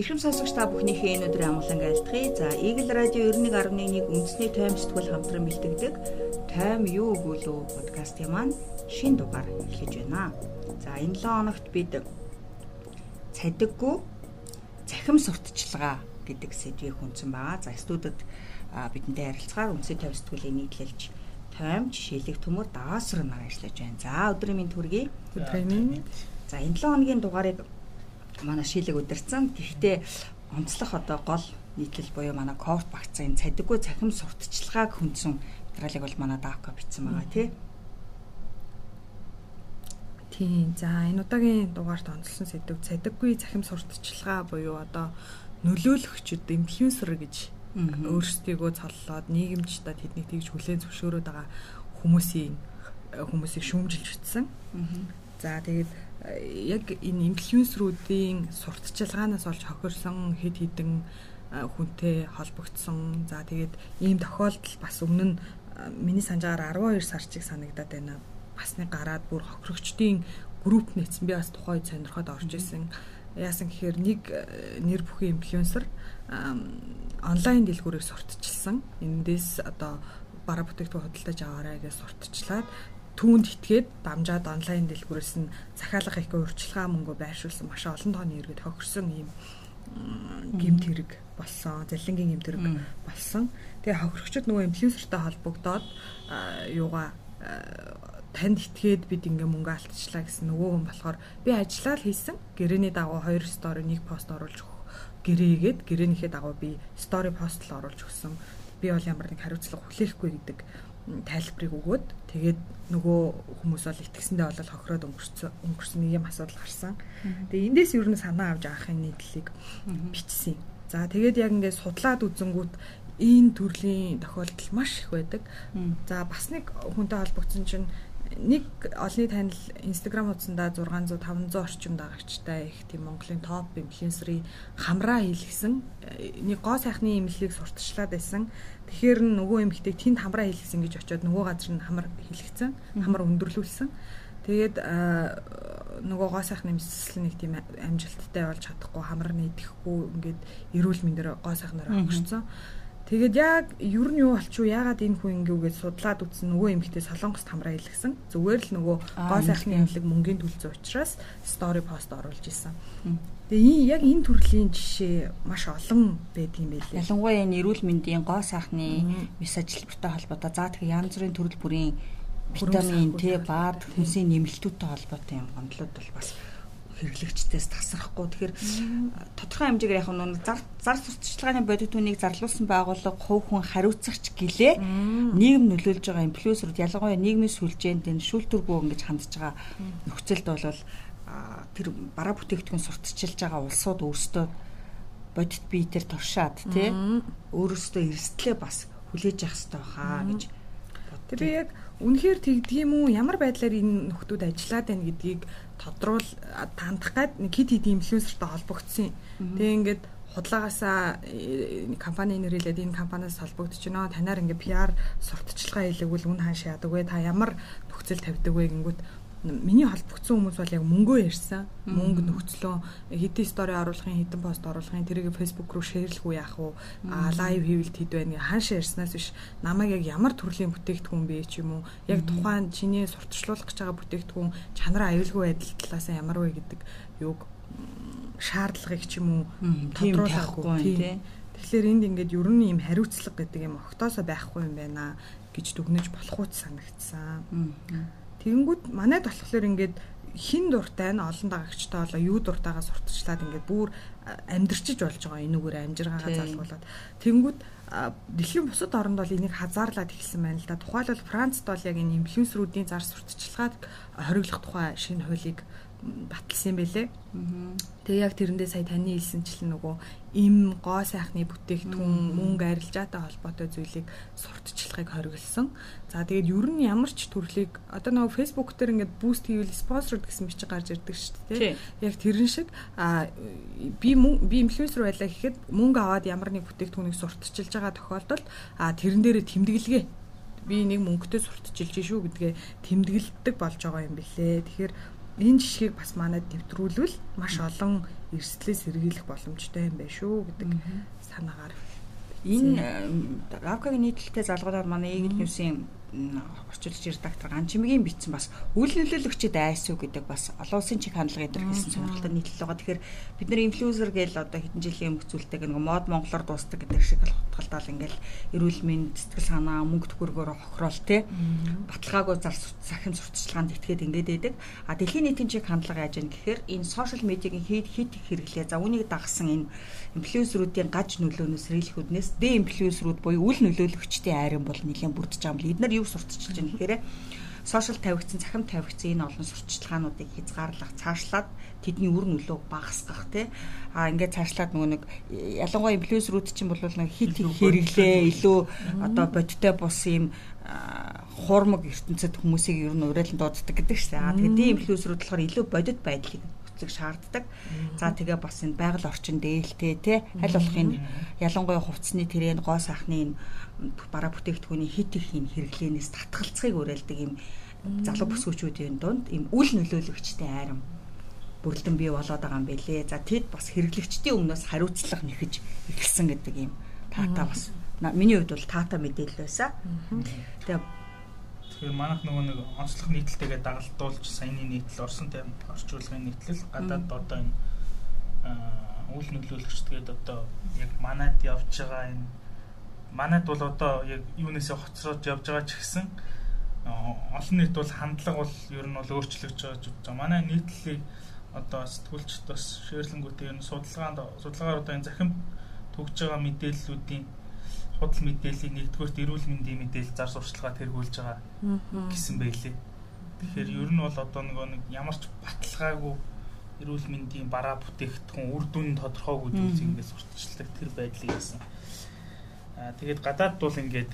Ирхэм сонсогч та бүхнийхээ энэ өдрийн амгалан айлтгая. За, Eagle Radio 91.1 үндэсний тайм сэтгүүл хамтран бэлтгэдэг Тайм юу өгүүлөө подкастын маань шин дугаар эхлэж байна. За, энэ 7 хоногт бид цадиггүй цахим сурталчилгаа гэдэг сэдвийг хүнсэн байгаа. За, студид бидэнтэй харилцахаар үндэсний тайм сэтгүүлийн нийтлэлж тайм жишээлэг төмөр даасрын нар ажиллаж байна. За, өдрийн минь төргий. Өдрийн минь. За, энэ 7 хоногийн дугаарыг манай шилэг удирцсан. Гэхдээ онцлох одоо гол нийтлэл буюу манай корт багцын цадиггүй цахим сурталчилгааг хүндсэн материалыг бол манай даавка бичсэн байгаа тий. Тийм. За энэ удаагийн дугаарт онцлсон сэдв цадиггүй цахим сурталчилгаа буюу одоо нөлөөлөгчд инфлюенсер гэж өөрсдийгөө цоллоод нийгэмчдад тэднийг тэгж хүлээн зөвшөөрөөд байгаа хүмүүсийн хүмүүсийг шүүмжилж үтсэн. За тэгээд яг энэ инфлюенсеруудын сурталчилгаанаас олж хохирсон хэд хэдэн хүнтэй холбогдсон. За тэгээд ийм тохиолдол бас өмнө нь миний санджаар 12 сарчиг санагдаад байна. Бас нэг гараад бүр хохирогчдын групп нээсэн. Би бас тухайд сонирхоод орж исэн. Яасан гэхээр нэг нэр бүхэн инфлюенсер онлайн дэлгүүрээр сурталчилсан. Эндээс одоо бараа бүтээгдэхүүн худалдаж аваарай гэж сурталчлаад түүнд итгээд дамжаад онлайн дэлгүүрээс нь захиалга их урьдчилгаа мөнгө байршуулсан маш олон тооны иргэд хохирсон ийм гимт хэрэг болсон. Залингийн гимт хэрэг болсон. Тэгээ хохирогчд нөгөө инфлюенсертэй холбогдоод юугаа танд итгээд бид ингээ мөнгө алдчихлаа гэсэн нөгөө хүн болохоор би ажиллаа л хийсэн. Гэрээний дагуу хоёр стори нэг пост оруулж өгөх. Гэрээгээд гэрээнийхээ дагуу би стори пост л оруулж өгсөн. Би бол ямар нэг хариуцлага хүлээхгүй гэдэг тайлбарыг өгөөд тэгээд нөгөө хүмүүс бол итгэсэндээ бол хохироод өнгөрсөн өнгөрсөн нэг юм асуудал гарсан. Тэгээд эндээс юу нэг санаа авч авахын нийтлэлийг бичсэн. За тэгээд яг ингээд судлаад үзэнгүүт энэ төрлийн тохиолдол маш их байдаг. За бас нэг хүнтэй холбогдсон чинь нэг олонний танил Instagram хуудсанда 600 500 орчим дагагчтай их тийм Монголын топ инфлюенсерийн хамраа хийлгсэн нэг гоо сайхны имлэлийг сурталчлаад байсан. Тэгэхээр нөгөө эмэгтэйг тэнд хамраа хийлгсэн гэж очиод нөгөө газар нь хамар хийлгсэн, хамар өндөрлүүлсэн. Тэгээд нөгөө гоо сайхны мэдсэл нэг тийм амжилттай болж чадахгүй хамар нээдэхгүй ингээд эрүүл мэндээр гоо сайхнаар өнгөрцөн. Mm -hmm Тэгээд яг ер нь юу болчихв яагаад энэ хүн ингэвгээд судлаад үзсэн нөгөө эмэгтэй солонгост хамраа илгэсэн. Зүгээр л нөгөө гоо сайхны эмнэлэг мөнгөний төлцөө учраас стори пост оруулж исэн. Тэгээ яг энэ төрлийн жишээ маш олон байдаг юм байлээ. Ялангуяа энэ эрүүл мэндийн гоо сайхны мис ажилбартай холбоотой за тэгэхээр янз бүрийн төрөл бүрийн витамин, Т, баад, хүнсийн нэмэлтүүдтэй холбоотой юм гомдлууд бол бас хэрэглэгчдээс тасрахгүй. Тэгэхээр тодорхой хэмжээгээр яг нь зар зар сурталчилгааны бодит түүнийг зарлуулсан байгууллага хувь хүн хариуцагч гэлээ. Нийгэм нөлөөлж байгаа инфлюенсерүүд ялангуяа нийгмийн сүлжээнд энэ шүүлтүргүү ингэж хандж байгаа нөхцөлд бол тэр бараа бүтээгдэхүүн сурталчилж байгаа улсууд өөрсдөө бодит биетэр туршаад тий өөрөөсөө эрсдлээ бас хүлээж явах хэрэгтэй баха гэж Тэр би яг үнэхээр тэгдэг юм уу? Ямар байдлаар энэ нөхдүүд ажиллаад байна гэдгийг тодруул тандах гад нэг хит хит инфлюенсертэй холбогдсон. Тэгээ ингээд худлагаасаа э, компани нэрэлээд энэ компаниас холбогдож байна. Танаар ингээ PR сурталчилгаа хийлэгвэл үн хаашаа яадаг вэ? Та ямар нөхцөл тавьдаг вэ гингүүт миний холбогдсон хүмүүс бол яг мөнгөө ярьсан. Мөнгө нөхцлөө хэдэн стори оруулахын, хэдэн пост оруулахын тэрийг Facebook руу шеэрлэх үү яах вэ? А лайв хийвэл хэд байна гэ хаашаа ярьснаас биш намайг яг ямар төрлийн бүтээгдэхүүн бэ ч юм уу? Яг тухайн чиний сурталчлуулах гэж байгаа бүтээгдэхүүн чанараа аюулгүй байдал талаас нь ямар вэ гэдэг юуг шаардлагыг ч юм уу тодруулахгүй тий. Тэгэхээр энд ингээд ер нь юм хариуцлага гэдэг юм огтоосоо байхгүй юм байна гэж дүгнэж болох уу санагдсан. Тэгэнгүүт манайд болохоор ингээд хин дуртай нь олон дагагчтай болоо юу дуртайгаа сурталчлаад ингээд бүр амьдрчиж болж байгаа энүүгээр амжиргаагаа залгуулад тэнгүүд дэлхийн бусад оронд бол энийг хазаарлаад эхэлсэн байна л да. Тухайлбал Францд бол яг энэ инфлюенсеруудын зар сурталчилгааг хориглох тухай шинэ хуулийг баталсан байлээ. Тэгээ яг тэрэндээ сая таны хэлсэнчлэн нөгөө им гоо сайхны бүтээгдэхүүн мөнгө арилжаатай холбоотой зүйлийг сурталчилгахыг хориглосон. За тэгээд ер нь ямар ч төрлийг одоо нөгөө фэйсбુક дээр ингээд буст хийвэл спонсорд гэсэн бичиг гарч ирдэг шүү дээ. Яг тэрэн шиг а би би инфлюенсер байлаа гэхэд мөнгө аваад ямар нэг бүтээгдэхүүнийг сурталчилж байгаа тохиолдолд а тэрэн дээрээ тэмдэглэгээ би нэг мөнгөтэй сурталчилж шүү гэдгээ тэмдэглэдэг болж байгаа юм билээ. Тэгэхээр энэ жишгийг бас манайд нэвтрүүлвэл маш олон эрсдлээс сэргийлэх боломжтой юм байна шүү гэдэг санаагаар. Энэ равкагийн нийтлэлтэй залгуулаад манай Игэл ньюсийн орчуулж редактор Ган Чимгийн бичсэн бас үйл нөлөөлөгчд айсуу гэдэг бас олон улсын чиг хандлага эдгээр хэлсэн сонирхолтой нийтлэл байгаа. Тэгэхээр бид нар инфлюенсер гээл одоо хэдэн жилийн өмнө зүйлтэй нэг мод монголоор дуустдаг гэдэг шиг хутгалдаал ингээл эрүүл мэнд сэтгэл санаа мөнгө төгрөгөөр хохирол те баталгаагүй зар сахим сурталчилгаанд итгээд ингээд байдаг. А дэлхийн нийтийн чиг хандлага яаж яах гэхээр энэ сошиал медиагийн хит хит хэрэглээ. За үүнийг дагсан энэ инфлюенсеруудын гаж нөлөөнөөс сэргийлэхүүднээс дэ инфлюенсерүүд буюу үл нөлөөлөгчдийн айрын бол нэлээд бүрдэж байгаа юм. Эдгээр юу сурталчилж байгаа гэхээр сошиал тавигдсан, цахим тавигдсан энэ олон сурталчилгаануудыг хязгаарлах, цаашлаад тэдний үр нөлөө багасгах тий. А ингээд цаашлаад нөгөө нэг ялангуяа инфлюенсерүүд чинь бол нэг хит хэрэглээ илүү одоо бодиттой бус юм хуурмаг ертөнцид хүмүүсийг ер нь урайлан дууддаг гэдэг шээ. А тэгээд инфлюенсерүүд болохоор илүү бодит байдлыг нөхцөлийг шаарддаг. За тэгээ бас энэ байгаль орчин дээлтэй те аль болох энэ ялангуяа хувцсны тэрэн гоо сайхны энэ бараа бүтээгдэхүүний хит их юм хэрэглэнээс татгалцахыг уриалдаг юм залуу бүсгүүчүүдийн дунд ийм үл нөлөөлөгчтэй айрам бүрэлдэн бий болоод байгаа юм бэлээ. За тэд бас хэрэглэгчдийн өмнөөс хариуцлага нэхэж эхэлсэн гэдэг ийм таата бас миний хувьд бол таата мэдээлэл байсан. Тэгээ Тэгэхээр манайх нөгөө нэг онцлог нийтлэлтэйгээ дагалдуулж саяны нийтлэл орсон тайм орчуулгын нийтлэл гадаад одоо энэ үйл нөлөөлөгчдгээд одоо яг манад явж байгаа энэ манад бол одоо яг юунээсээ хоцроод явж байгаа ч гэсэн олон нийт бол хандлага бол ер нь бол өөрчлөгдөж байгаа гэж байгаа. Манай нийтлэлийг одоо сэтгүүлчд бас шеэрлэнгүүтэй ер нь судалгаанд судалгаагаар одоо энэ захим төгж байгаа мэдээллүүдийн худал мэдээллийг нэгдүгээрт эрүүл мэндийн мэдээлэл зар сурталчилгаа тэргүүлж байгаа гэсэн байлээ. Тэгэхээр ер нь бол одоо нөгөө нэг ямар ч баталгаагүй эрүүл мэндийн бараа бүтээгдэхүүн үр дүн тодорхойгүй зүйлс ингээд сурталчилдаг тэр байдлыг хийсэн. Аа тэгээд гадаад бол ингээд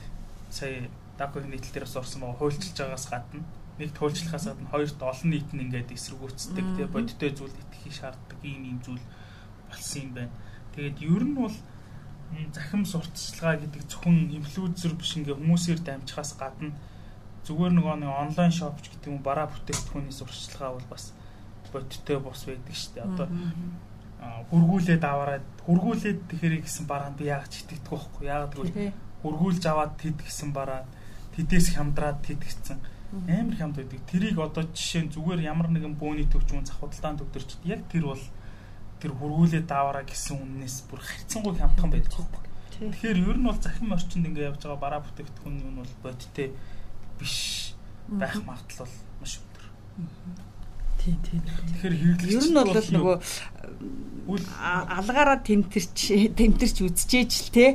сая дагвын нийтлэл дээр бас орсон байгаа хуульчилж байгаас гадна нэг туульчлахаас гадна хоёрт олон нийт нь ингээд эсэргүүцдэг тэгээ бодиттой зүйл итгэхийг шаарддаг ийм ийм зүйл болсон юм байна. Тэгээд ер нь бол захим сурталчилгаа гэдэг зөвхөн инфлюенсер биш ингээ хүмүүсээр дамжихаас гадна зүгээр нөгөө нэг онлайн шопч гэдэг юм бараа бүтээгдэхүүний сурталчилгаа бол бас бодиттой бос байдаг шүү дээ. Одоо. Хургуулээд аваад хургуулээд тэгэхээр гэсэн бараа би яагаад ч итгэдэг байхгүй. Яагаад гэвэл хургуулж аваад тэд гэсэн бараа тэдээс хямдраад тэд гэсэн. Амар хямд байдаг. Тэрийг одоо жишээ нь зүгээр ямар нэгэн бөөний төвчмөн завхудалдаан төвдөрч яг тэр бол тэр хургуулээ даавараа гэсэн үннээс бүр хайцсангүй хямдхан байдаг байхгүй. Тэгэхээр ер нь бол захим орчинд ингээ явж байгаа бараа бүтээгдэхүүн юм бол бодиттой биш байх магадлал бол маш өндөр. Тийм тийм. Тэгэхээр хэрэглэгч ер нь бол нөгөө алгаараа тэмтэрч тэмтэрч үзчихээж л те.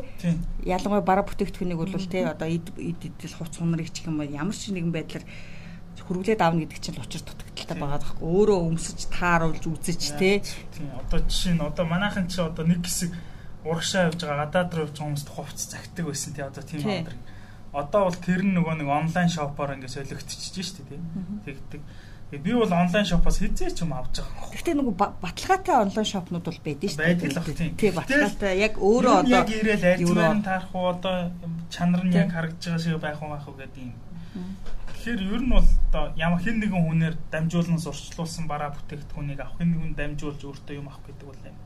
Ялангуяа бараа бүтээгдэхүүнийг бол те одоо эд эдэл хувц хунрыг ч юм ямар ч нэгэн байдлаар хөрвүүлээд аавна гэдэг чинь учир дутагдaltaй байгаа байхгүй. Өөрөө өмсөж тааруулж үзэж те тийм одоо жишээ нь одоо манайхан чи одоо нэг хэсэг урагшаа явж байгаа гадаад руу явж байгаа хүмүүст хувц загтдаг байсан тий одоо тийм өндөр. Одоо бол тэр нөгөө нэг онлайн шопоор ингээд солигдчихэж штэ тий. Тэгдэг. Би бол онлайн шопоос хизээ ч юм авч байгаа. Гэхдээ нөгөө баталгаатай онлайн шопнууд бол байдаг шүү дээ. Байдаг л тийм. Тий баталгаатай. Яг өөрөө одоо яг ирээл альцмаар таарах уу одоо чанар нь яг харагдж байгаа шиг байх уу байх уу гэдэг юм Тэгэхээр ер нь бол одоо ямар хэн нэгэн хүнээр дамжуулан сурчлуулсан бараа бүтээгдэхүүнийг авах хэн нэгэн дамжуулж өөртөө юм авах гэдэг бол юм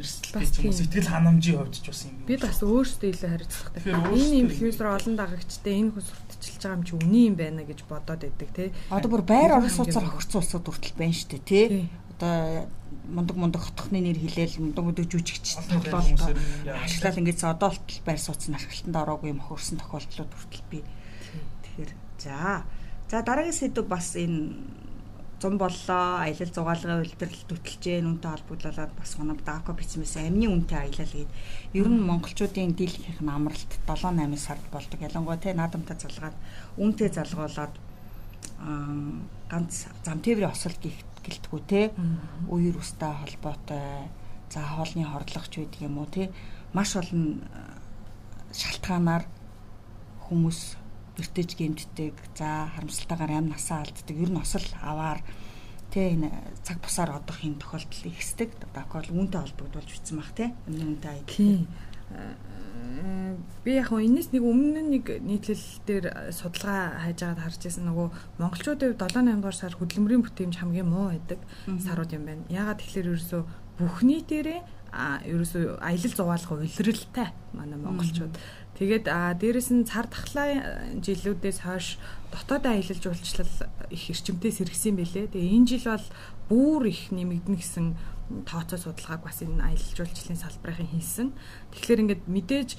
эрсдэлтэй ч юм уу сэтгэл ханамжийн хувьд ч бас юм. Бид бас өөрсдөө илүү хариуцлагатай. Энэ инфлюенсер олон дагагчтай энэ хүн сурталчилж байгаа юм чи үний юм байна гэж бодоод байдаг тий. Одоо бүр байр орон сууцаар хохирцсан улсууд хүртэл байна шүү дээ тий. Одоо мундаг мундаг хотхны нэр хилээл мундаг мундаг жүжигч тоглоом ашиглал ингэж одоо болтол байр сууцны ашиглалтанд ороогүй юм хөрсөн тохиолдлууд хүртэл би тэгэхээр За. За дараагийн сэдв бас энэ зам боллоо. Аялал зугаалгын үйлдвэрлэл төтөлжээ нүнтэй холбогдлоод бас гоног дако бичмээс амны үнэтэй аялал гээд ер нь монголчуудын дийлхийнх нь амралт 7 8 сард болдог. Ялангуяа те наадамтай залгаад үнэтэй залгуулад ганц зам тээврийн осол гэлтгүү те үер устай холбоотой за хоолны хордлогч байдаг юм уу те маш олон шалтгаанаар хүмүүс бэртэж гэмтдэг. За харамсалтайгаар амь насаа алддаг. Ер нь осол аваар тэ энэ цаг бусаар одох юм тохиолдол ихсдэг. Дакол үүнтэй холбогдуулж бичсэн баг тэ. Өмнө үнтэй аяг. Би яг энэс нэг өмнө нэг нийтлэл дээр судалгаа хайж байгаад харж байсан нөгөө монголчуудын 7 8 дугаар сар хөдөлмөрийн бүтээмж хамгийн муу байдаг сарууд юм байна. Ягаад тэгэхээр ерөөсөө бүхний дээрээ а ерөөсөө аялал зугаалах уйлралтай манай монголчууд. Тэгээд а дээрэс нь цар тахлаа жилүүдээс хойш дотоод аялал жуулчлал их эрчимтэй сэргсэн байлээ. Тэгээ энэ жил бол бүр их нэмэгдэнэ гэсэн тооцоо судалгааг бас энэ аялал жуулчлалын салбарын хийсэн. Тэгэхээр ингээд мэдээж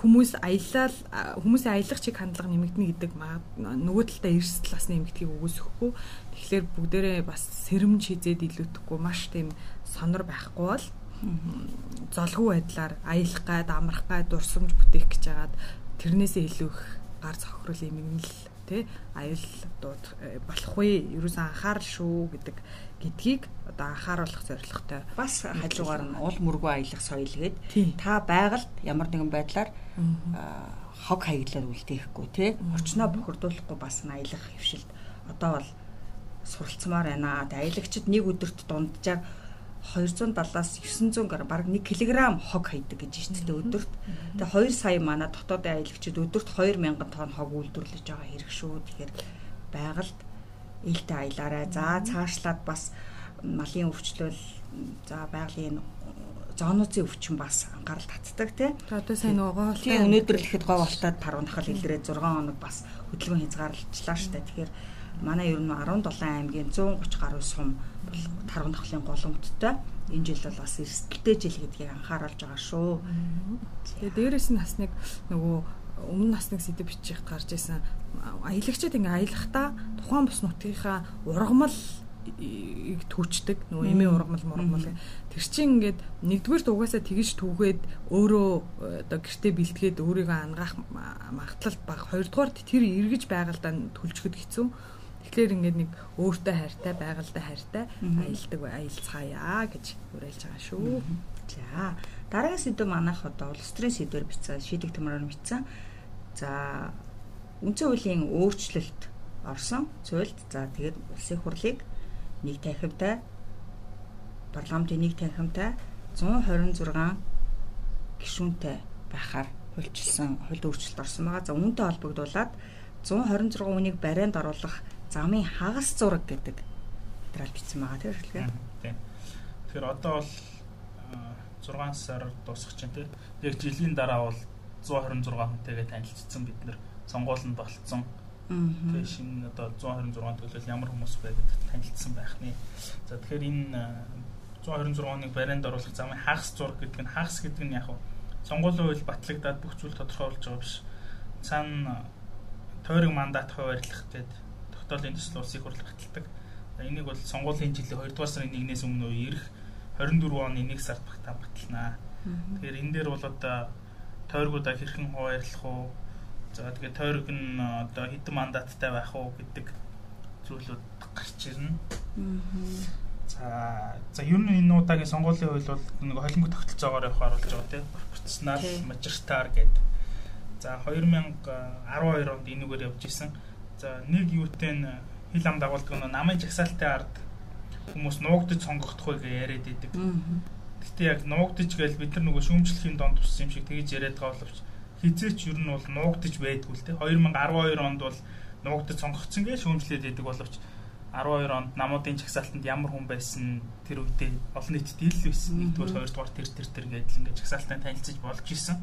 хүмүүс аялал хүмүүсийн аялах чиг хандлага нэмэгдэнэ гэдэг нөгөө талдаа эрсдэл бас нэмэгдэхийг үгүйсэхгүй. Тэгэхээр бүгдээрээ бас сэрэмж хизээд илүүтэхгүй маш тийм сонор байхгүй бол золгүй байдлаар аялах гад амрах гад дурсамж бүтээх гэж хагаад тэрнээсээ илүү их гар цохрол юм л тий аюул дууд э, болох вэ? Ерөөсөн анхаарал шүү гэдэг гэдгийг одоо анхааруулах зорилготой. Бас хажуугаар нь уул мөргөө аялах соёл гээд та байгальд ямар нэгэн байдлаар хог хаяглаад үлдээхгүй тий орчноо бохирдуулахгүй бас аялах хөвшилд. Одоо бол суралцмаар байна. Аялагчид нэг өдөрт дунджаар 270-аас 900 грамм бараг 1 кг хог хайдаг гэж байна шүү дээ өдөрт. Тэгээ 2 сая манай дотоодын аялагчид өдөрт 2000 тонн хог үйлдвэрлэж байгаа хэрэг шүү. Тэгэхээр байгальд ээлтэй аялаарай. За цаашлаад бас малын өвчлөл за байгалийн зоонуудын өвчин бас анхаарал татдаг тий. Одоо сайн нөгөө гоолтой. Өнөөдөр л ихэд говалтад таруу нахал илрээ 6 хоног бас хөдөлгөөн хязгаарлалчлаа штэ. Тэгэхээр манай ер нь 17 аймгийн 130 гаруй сум бол таруу нахлын голомттой. Энэ жил бол бас эрсдэлтэй жил гэдгийг анхааруулж байгаа шүү. Тэгээ дээрэс нь бас нэг нөгөө өмнө нас нэг сэдв бичих гарч исэн аялагчид ингээ аялахдаа тухайн бус нутгийнхаа ургамал ийг түүчдэг нөгөө эмээ ургамал мургамал. Тэр чинь ингээд нэгдүгээр дугаасаа тэгж түүгээд өөрөө оо гэртээ бэлтгээд өөрийгөө ангаах магадлал бага хоёрдугаар тэр эргэж байгальдаа төлжөхөд хэцүү Тэгэхээр ингээд нэг өөртөө хайртай, байгальтай хайртай аялдаг аялцгаая гэж уриалж байгаа шүү. За дараагийн сэдв манайх одоо улс төрийн сэдвэр бичсэн, шийдэг төмрөөр бичсэн. За үндсэн хуулийн өөрчлөлт орсон зүйлд за тэгээд улсын хурлыг нэг танхимтай парламентын нэг танхимтай 126 гишүүнтэй байхаар хуульчилсан хууль өөрчлөлт орсон байгаа. За үүнтэй холбогдуулаад 126 үнийг барайнд оруулах замын хагас зураг гэдэг материал бичсэн байгаа тийм эхлэгээ. Тийм. Тэгэхээр одоо бол 6 сар дуусах чинь тийм. Яг жилийн дараа бол 126 хүнтэйгээ танилцсан бид нэр сонгуул нь болцсон. Тэгээ шинэ одоо 126 төлөөл ямар хүмүүс бай гэдэгт танилцсан байх нэ. За тэгэхээр энэ 126-ыг барианд оруулах замын хагас зураг гэдэг нь хагас гэдэг нь яг сонгуулийн үйл батлагдаад бүх зүйл тодорхойлж байгаа биш. Цаана тойрог мандат хуваарлах гэдэг тогтоолын төсөл улсын хурл баталдаг. Энийг бол сонгуулийн жилийн 2 дугаар сарын 1-ээс өмнө ирэх 24 оны 1 сард баталнаа. Тэгэхээр энэ дээр бол одоо тойргуудаа хэрхэн хуваарлах уу? За тэгээд тойрог нь одоо хэдэн мандаттай байх уу гэдэг зүйлүүд гарч ирнэ. За за ер нь энэ удаагийн сонгуулийн хууль бол нэг холимог тогтолцоогоор явах оруулж байгаа тийм пропорционал мажоритар гэдэг. За 2012 онд энэгээр явж исэн. За нэг юутэй нь хил ам дагуулдаг нь намын жагсаалтын ард хүмүүс нуугдаж сонгогдох вэ гэж яриад идэг. Гэтэ яг нуугдаж гээл бид нар нөгөө шүүмжлэхийн донд туссан юм шиг тэгж яриад байгаа боловч хизээч ер нь бол нуугдаж байдгүй л те 2012 онд бол нуугдаж сонгогдсон гэж шүүмжлээд идэг боловч 12 онд намуудын жагсаалтанд ямар хүн байсан тэр үедээ олон нийтэд ил байсан. Нэгдүгээр хоёрдугаар тэр тэр тэр гэдэл ингээд жагсаалтанд танилцж болж исэн.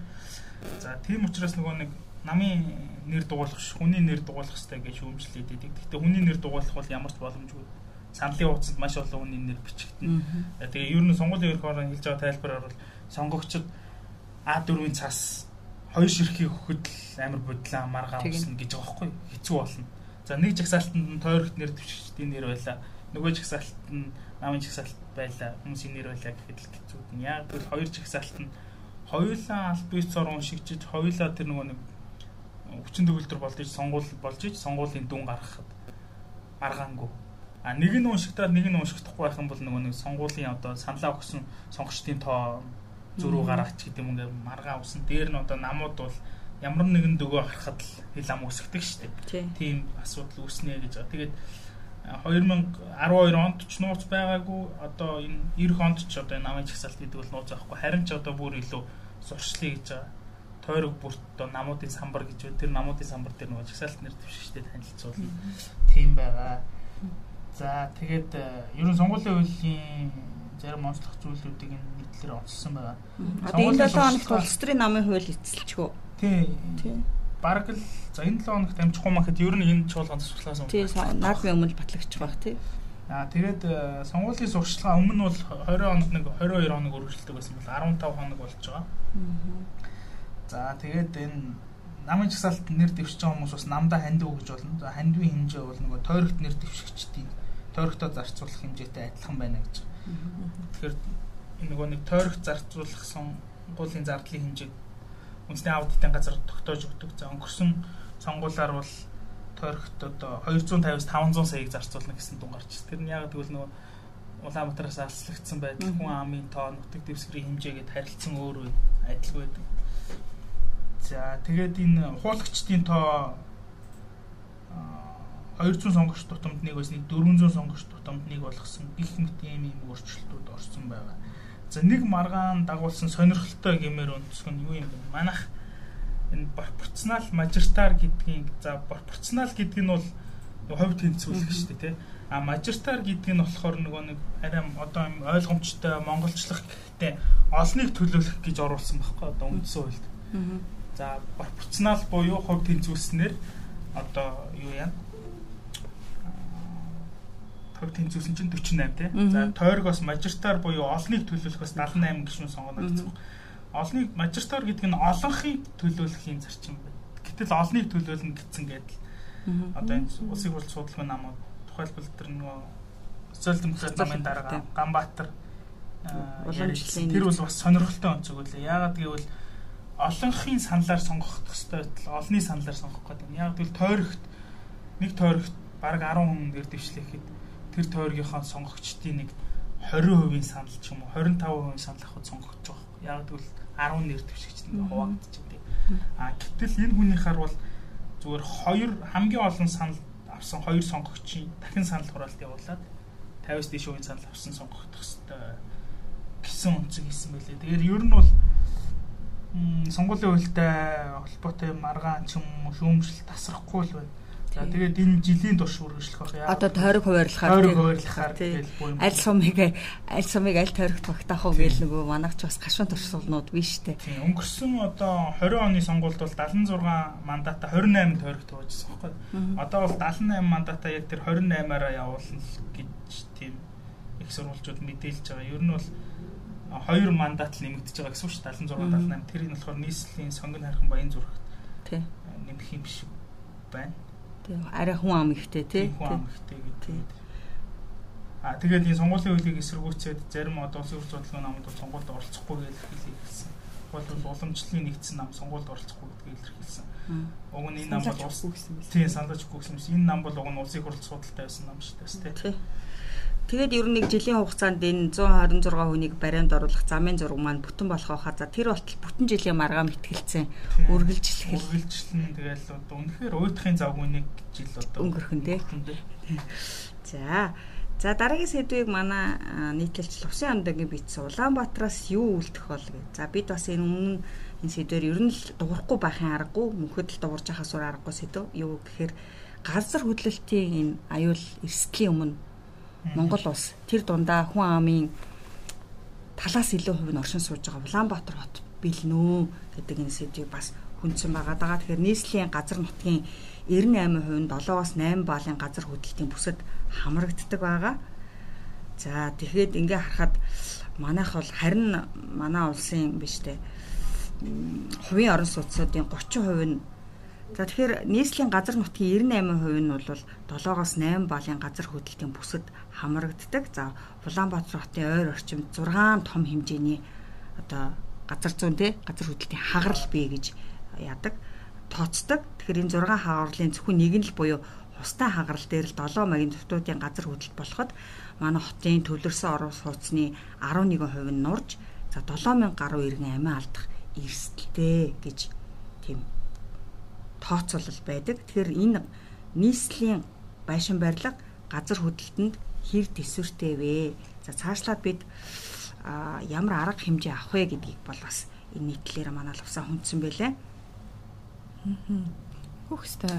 За тийм учраас нөгөө нэг намын нэр дугуулах хүний нэр дугуулах хэрэгтэй гэж шүүмжлээд идэг. Гэхдээ хүний нэр дугуулах бол ямар ч боломжгүй. Саналын хуудсанд маш олон хүний нэр бичигдэнэ. Тэгээ ер нь сонгуулийн ерөнхий орон хэлж байгаа тайлбараар бол сонгогчид А4-ийн цас хоёр ширхгийг өгөхөд л амар бодлоо маргаа уусна гэж байгаа байхгүй хэцүү болно. За нэг жагсаалтанд нь тойрогт нэр дэвшигчдийн нэр байлаа. Нөгөө жагсаалтанд нь намын жагсаалт байлаа. Хүмүүсийн нэр байлаа гэхэд л хэцүү. Яг л хоёр жагсаалт нь хоёулаа аль бие цор уншигчиж хоёулаа тэр нөгөө нэг хүчин төгөлдөр болж иж сонгуул болж иж сонгуулийн дүн гаргахад маргаангүй. А нэг нь уншигтаад нэг нь уншигдахгүй байх юм бол нөгөө нэг сонгуулийн одоо саналаа өгсөн сонгогчдын тоо зөрүү гаргач гэдэг юм ингээд маргаа усан. Дээр нь одоо намууд бол ямар нэгэн дөгөө харахад л хил ам өсгдөг шүү дээ. Тийм асуудал үүснэ гэж байгаа. Тэгээд 2012 онд ч нууц байгаагүй одоо энэ 90 онд ч одоо энэ намын чагсаалт гэдэг бол нууц байхгүй. Харин ч одоо бүр илүү сурчлаа гэж байгаа тойрог бүрт одоо намуудын самбар гэж. Тэр намуудын самбар дээр нөгөө жагсаалт нэр дэвшигчтэй танилцуулна. Тийм байгаа. За тэгээд э, ерөн сонгуулийн хуулийн зарим онцлог зүйлүүдийг энэ нийтлэр онцлсан байгаа. Одоо энэ 7 хоногт улс төрийн намын хууль эцэлчихөө. Тий. Тий. Бараг л за энэ 7 хоногт амжихгүй махад ер нь энэ чуулганд сурчлаасан. Тий, наадмын өмнө батлагч байх тий. Аа тэгээд э, сонгуулийн сурчлага өмнө бол 20 хоног нэг 22 хоног үргэлжлэдэг байсан бол 15 хоног болж байгаа. За тэгээд энэ намын чагсаалт нэр дэвшиж байгаа хүмүүс бас намдаа хандив гэж болно. За хандивын хэмжээ бол нөгөө тойрогт нэр дэвшигчдийн тойрогтоо зарцуулах хэмжээтэй адилхан байна гэж. Тэгэхээр нөгөө нэг тойрогт зарцуулах сонгуулийн зардлын хэмжээг үндэсний аудитын газар тогтоож өгдөг. За өнгөрсөн сонгуулиар бол тойрогт одоо 250-аас 500 саяыг зарцуулна гэсэн дун гарч байна. Тэр нь яг тэгвэл нөгөө Улаанбаатараас алслагдсан байдал хүн амын тоо нутаг дэвсгэрийн хэмжээгээд харилцсан өөр адилгүй байдаг. За тэгээд энэ хуулагчдын тоо 200 сонгогч тутамд нэг байсныг 400 сонгогч тутамд нэг болгосон гих мэт ийм ийм өөрчлөлтүүд орсон байгаа. За нэг маргаан дагуулсан сонирхолтой гэмээр өнцг нь юу юм бэ? Манайх энэ пропорционал мажоритар гэдгийг за пропорционал гэдэг нь бол хувь тэнцвүүлэх шүү дээ тий. А мажоритар гэдэг нь болохоор нөгөө нэг арай одоо ойлгомжтой монголчлох гэхдээ олныг төлөөлөх гэж оруулсан байхгүй одоо үндсэн хуульд. За пропорционал буюу хувь тэнцвүүлснээр одоо юу яа хувь тэнцвүүлсэн чинь 48 тий. За тойргоос мажоритар буюу олныг төлөөлөх бас 78 гишүүн сонгоно гэсэн олныг мажоритар гэдэг нь олонхыг төлөөлөхийн зарчим байна. Гэтэл олныг төлөөлнө гэсэн гэдэг. Одоо энэ улсын хурл судалгааны намууд тухайлбал тэр нөгөө социал демократ намын дарга Ганбаатар тэр бол бас сонирхолтой онцөг үлээ. Яагаад гэвэл олонхын саналаар сонгох хэвээр байтал олны саналаар сонгох гэдэг. Яг тэгвэл тойрогт нэг тойрогт бараг 10 хүн нэр дэвшлэхэд тэр тойргийнхаа сонгогчдын нэг 20% санал ч юм уу 25% санал авахд сонгогч байгаа. Яг тэгвэл 10 нэр дэвшигчд ингээ хуваагдчихдаг. А гэтэл энэ хүнийхээр бол зүгээр хоёр хамгийн олон санал авсан хоёр сонгогчийн дахин санал хураалт явуулаад 50-с дээш үеийн санал авсан сонгогдох хэвээр гэсэн үнцэг хийсэн байлээ. Тэгэхээр ер нь бол сонгуулийн хуультай холбоотой маргаан ч юм уу шүүмжил тасрахгүй л байна. За тэгээд энэ жилийн турш үргэлжлэх байх яа. Одоо тойрог хуваарлахаар тойрог хуваарлахаар гэлгүй юм. Аль сумыг аль сумыг аль тойрогт багтаах уу гэл нөгөө манайч бас гашуун туршуулнууд биш үү. Тийм өнгөрсөн одоо 20 оны сонгуульд бол 76 мандата 28 тойрогт хуваажсан байхгүй. Одоо бол 78 мандата яг тэр 28-аараа явуулна гэж тийм их сурвалжууд мэдээлж байгаа. Ер нь бол хоёр мандат л нэмэгдэж байгаа гэсэн үг шүү 76 78 тэр нь болохоор нийслэлийн сонгон хархан баян зүрхт нэмэх юм шиг байна. Тий. Арай хүн ам ихтэй тий. Хүн ам ихтэй гэдэг. А тэгээд энэ сонгуулийн хуулийг эсэргүүцээд зарим одоо улсын хурлын судалгааны намд бол сонгуульд оролцохгүй гэж илэрхийлсэн. Тухайлбал уламжлалын нэгдсэн нам сонгуульд оролцохгүй гэдгийг илэрхийлсэн. Уг нь энэ нам бол улс тий саналж өгөх юм. Энэ нам бол уг нь улсын хурлын судалтай байсан нам шүү дээ. Тий. Тэгээд ер нь нэг жилийн хугацаанд энэ 126 хүнийг баримт оруулах замын зураг маань бүтэн болох байхаа за тэр болтол бүтэн жилийн маргаа мэтгэлцэн үргэлжлэх үргэлжлэн тэгэл одоо үнэхээр уйтахын завгүйнийг жил одоо өнгөрхөн тий. За За дараагийн сэдвийг манай нийтлэлч Лувсын амдагийн бичсэн Улаанбаатараас юу үлдэх бол гэж. За бид бас энэ өмнө энэ сэдвэр ер нь л дуурахгүй байхын аргагүй мөнхөд л дуурж хахаас өөр аргагүй сэдв. Юу гэхээр газар хөдлөлтийн энэ аюул эрсдлийн өмнө Монгол улс тэр дундаа хүн амын талаас илүү хувь нь оршин сууж байгаа Улаанбаатар хот бэлнөө гэдэг энэ сэдвийг бас хүндсэн байгаа. Дагаа тэгэхээр нийслэлийн газар нутгийн 98% нь 7-оос 8 баалын газар хөдлөлтийн бүсэд хамрагддаг байгаа. За тэгэхэд ингээ харахад манайх бол харин манай улсын биш үү хувийн орон сууцнуудын 30% нь За тэгэхээр нийслэлийн газар нутгийн 98% нь бол 7-оос 8 балын газар хөдлөлтийн бүсэд хамрагддаг. За Улаанбаатар хотын ойр орчимд 6 том хэмжээний одоо газар зүүн те газар хөдлөлтийн хагарал бий гэж яадаг тооцдог. Тэгэхээр энэ 6 хагарлын зөвхөн нэг нь л буюу хустай хагарал дээр л 7 магийн төвтүүдийн газар хөдлөлт болоход манай хотын төвлөрсөн орон сууцны 11% нь нурж за 7000 гаруй иргэн амиа алдах эрсдэлтэй гэж тийм тооцоолол байдаг. Тэгэхээр энэ нийслэлийн байшин барилга газар хөдлөлтөнд хэр төсвөртэй вэ? За цаашлаад бид а ямар арга хэмжээ авах вэ гэдгийг бол бас энэ нийтлэлээр манай лавсаа хүндсэн байлаа. Хөхстэй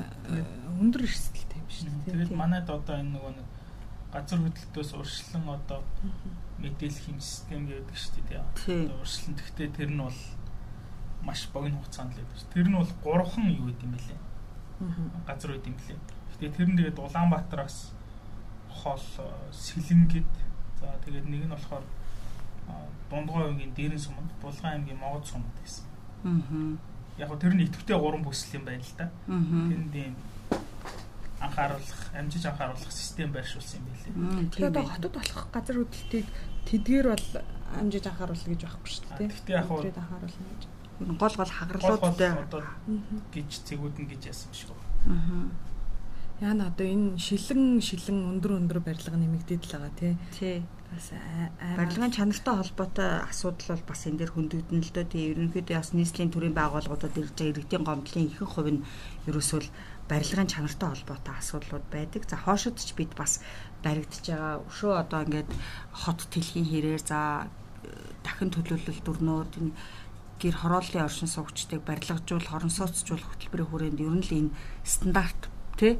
өндөр эрсдэлтэй юм шүү дээ. Тэгээд манайд одоо энэ нөгөө нэг газар хөдлөлтөөс урьдчилан одоо мэдээлэх юм систем гэдэг шүү дээ. Урьдчилан гэхдээ тэр нь бол маш богино хугацаанд л байдаг. Тэр нь бол гурван юу гэдэг юм бэлээ. Газар үед юм бэлээ. Гэтэ тэр нь тэгээд Улаанбаатараас хол Сэлэнгэд за тэгээд нэг нь болохоор Дундгой аймгийн Дээрэн суманд, Булган аймгийн Могод суманд гэсэн. Аа. Яг го тэр нь идэвхтэй гурван бүсэл юм байна л да. Тэнд ийм анхааруулах, амжиж анхааруулах систем байршуулсан юм билээ. Тэгэхээр одоо хотод болох газар хөдлөлтийг тэдгээр бол амжиж анхааруулах гэж байхгүй шүү дээ. Гэхдээ яг хөө анхааруулна гэж. Гол гол хагаралуудтай одоо гэж цэгүүдэн гэж яасан биш үү? Аа. Яна одоо энэ шилэн шилэн өндөр өндөр барилга нэмэгдээд л байгаа тий. Тий. Бас барилгын чанартай холбоотой асуудал бол бас энэ дэр хөндөгдөн л дөө тий. Ерөнхийдөө бас нийслэлийн төрийн байгууллагуудад ирж байгаа иргэдийн гомдлын ихэнх хувь нь ерөөсөө барилгын чанартай холбоотой асуудлууд байдаг. За хоошод ч бид бас баригдаж байгаа. Өшөө одоо ингээд хот тэлхийн хэрээр за дахин төлөвлөлт дүрнүүд энэ гэр хорооллын оршин суугчдыг барилгажуул, хорон сууцжуулах хөтөлбөрийн хүрээнд ер нь л энэ стандарт тий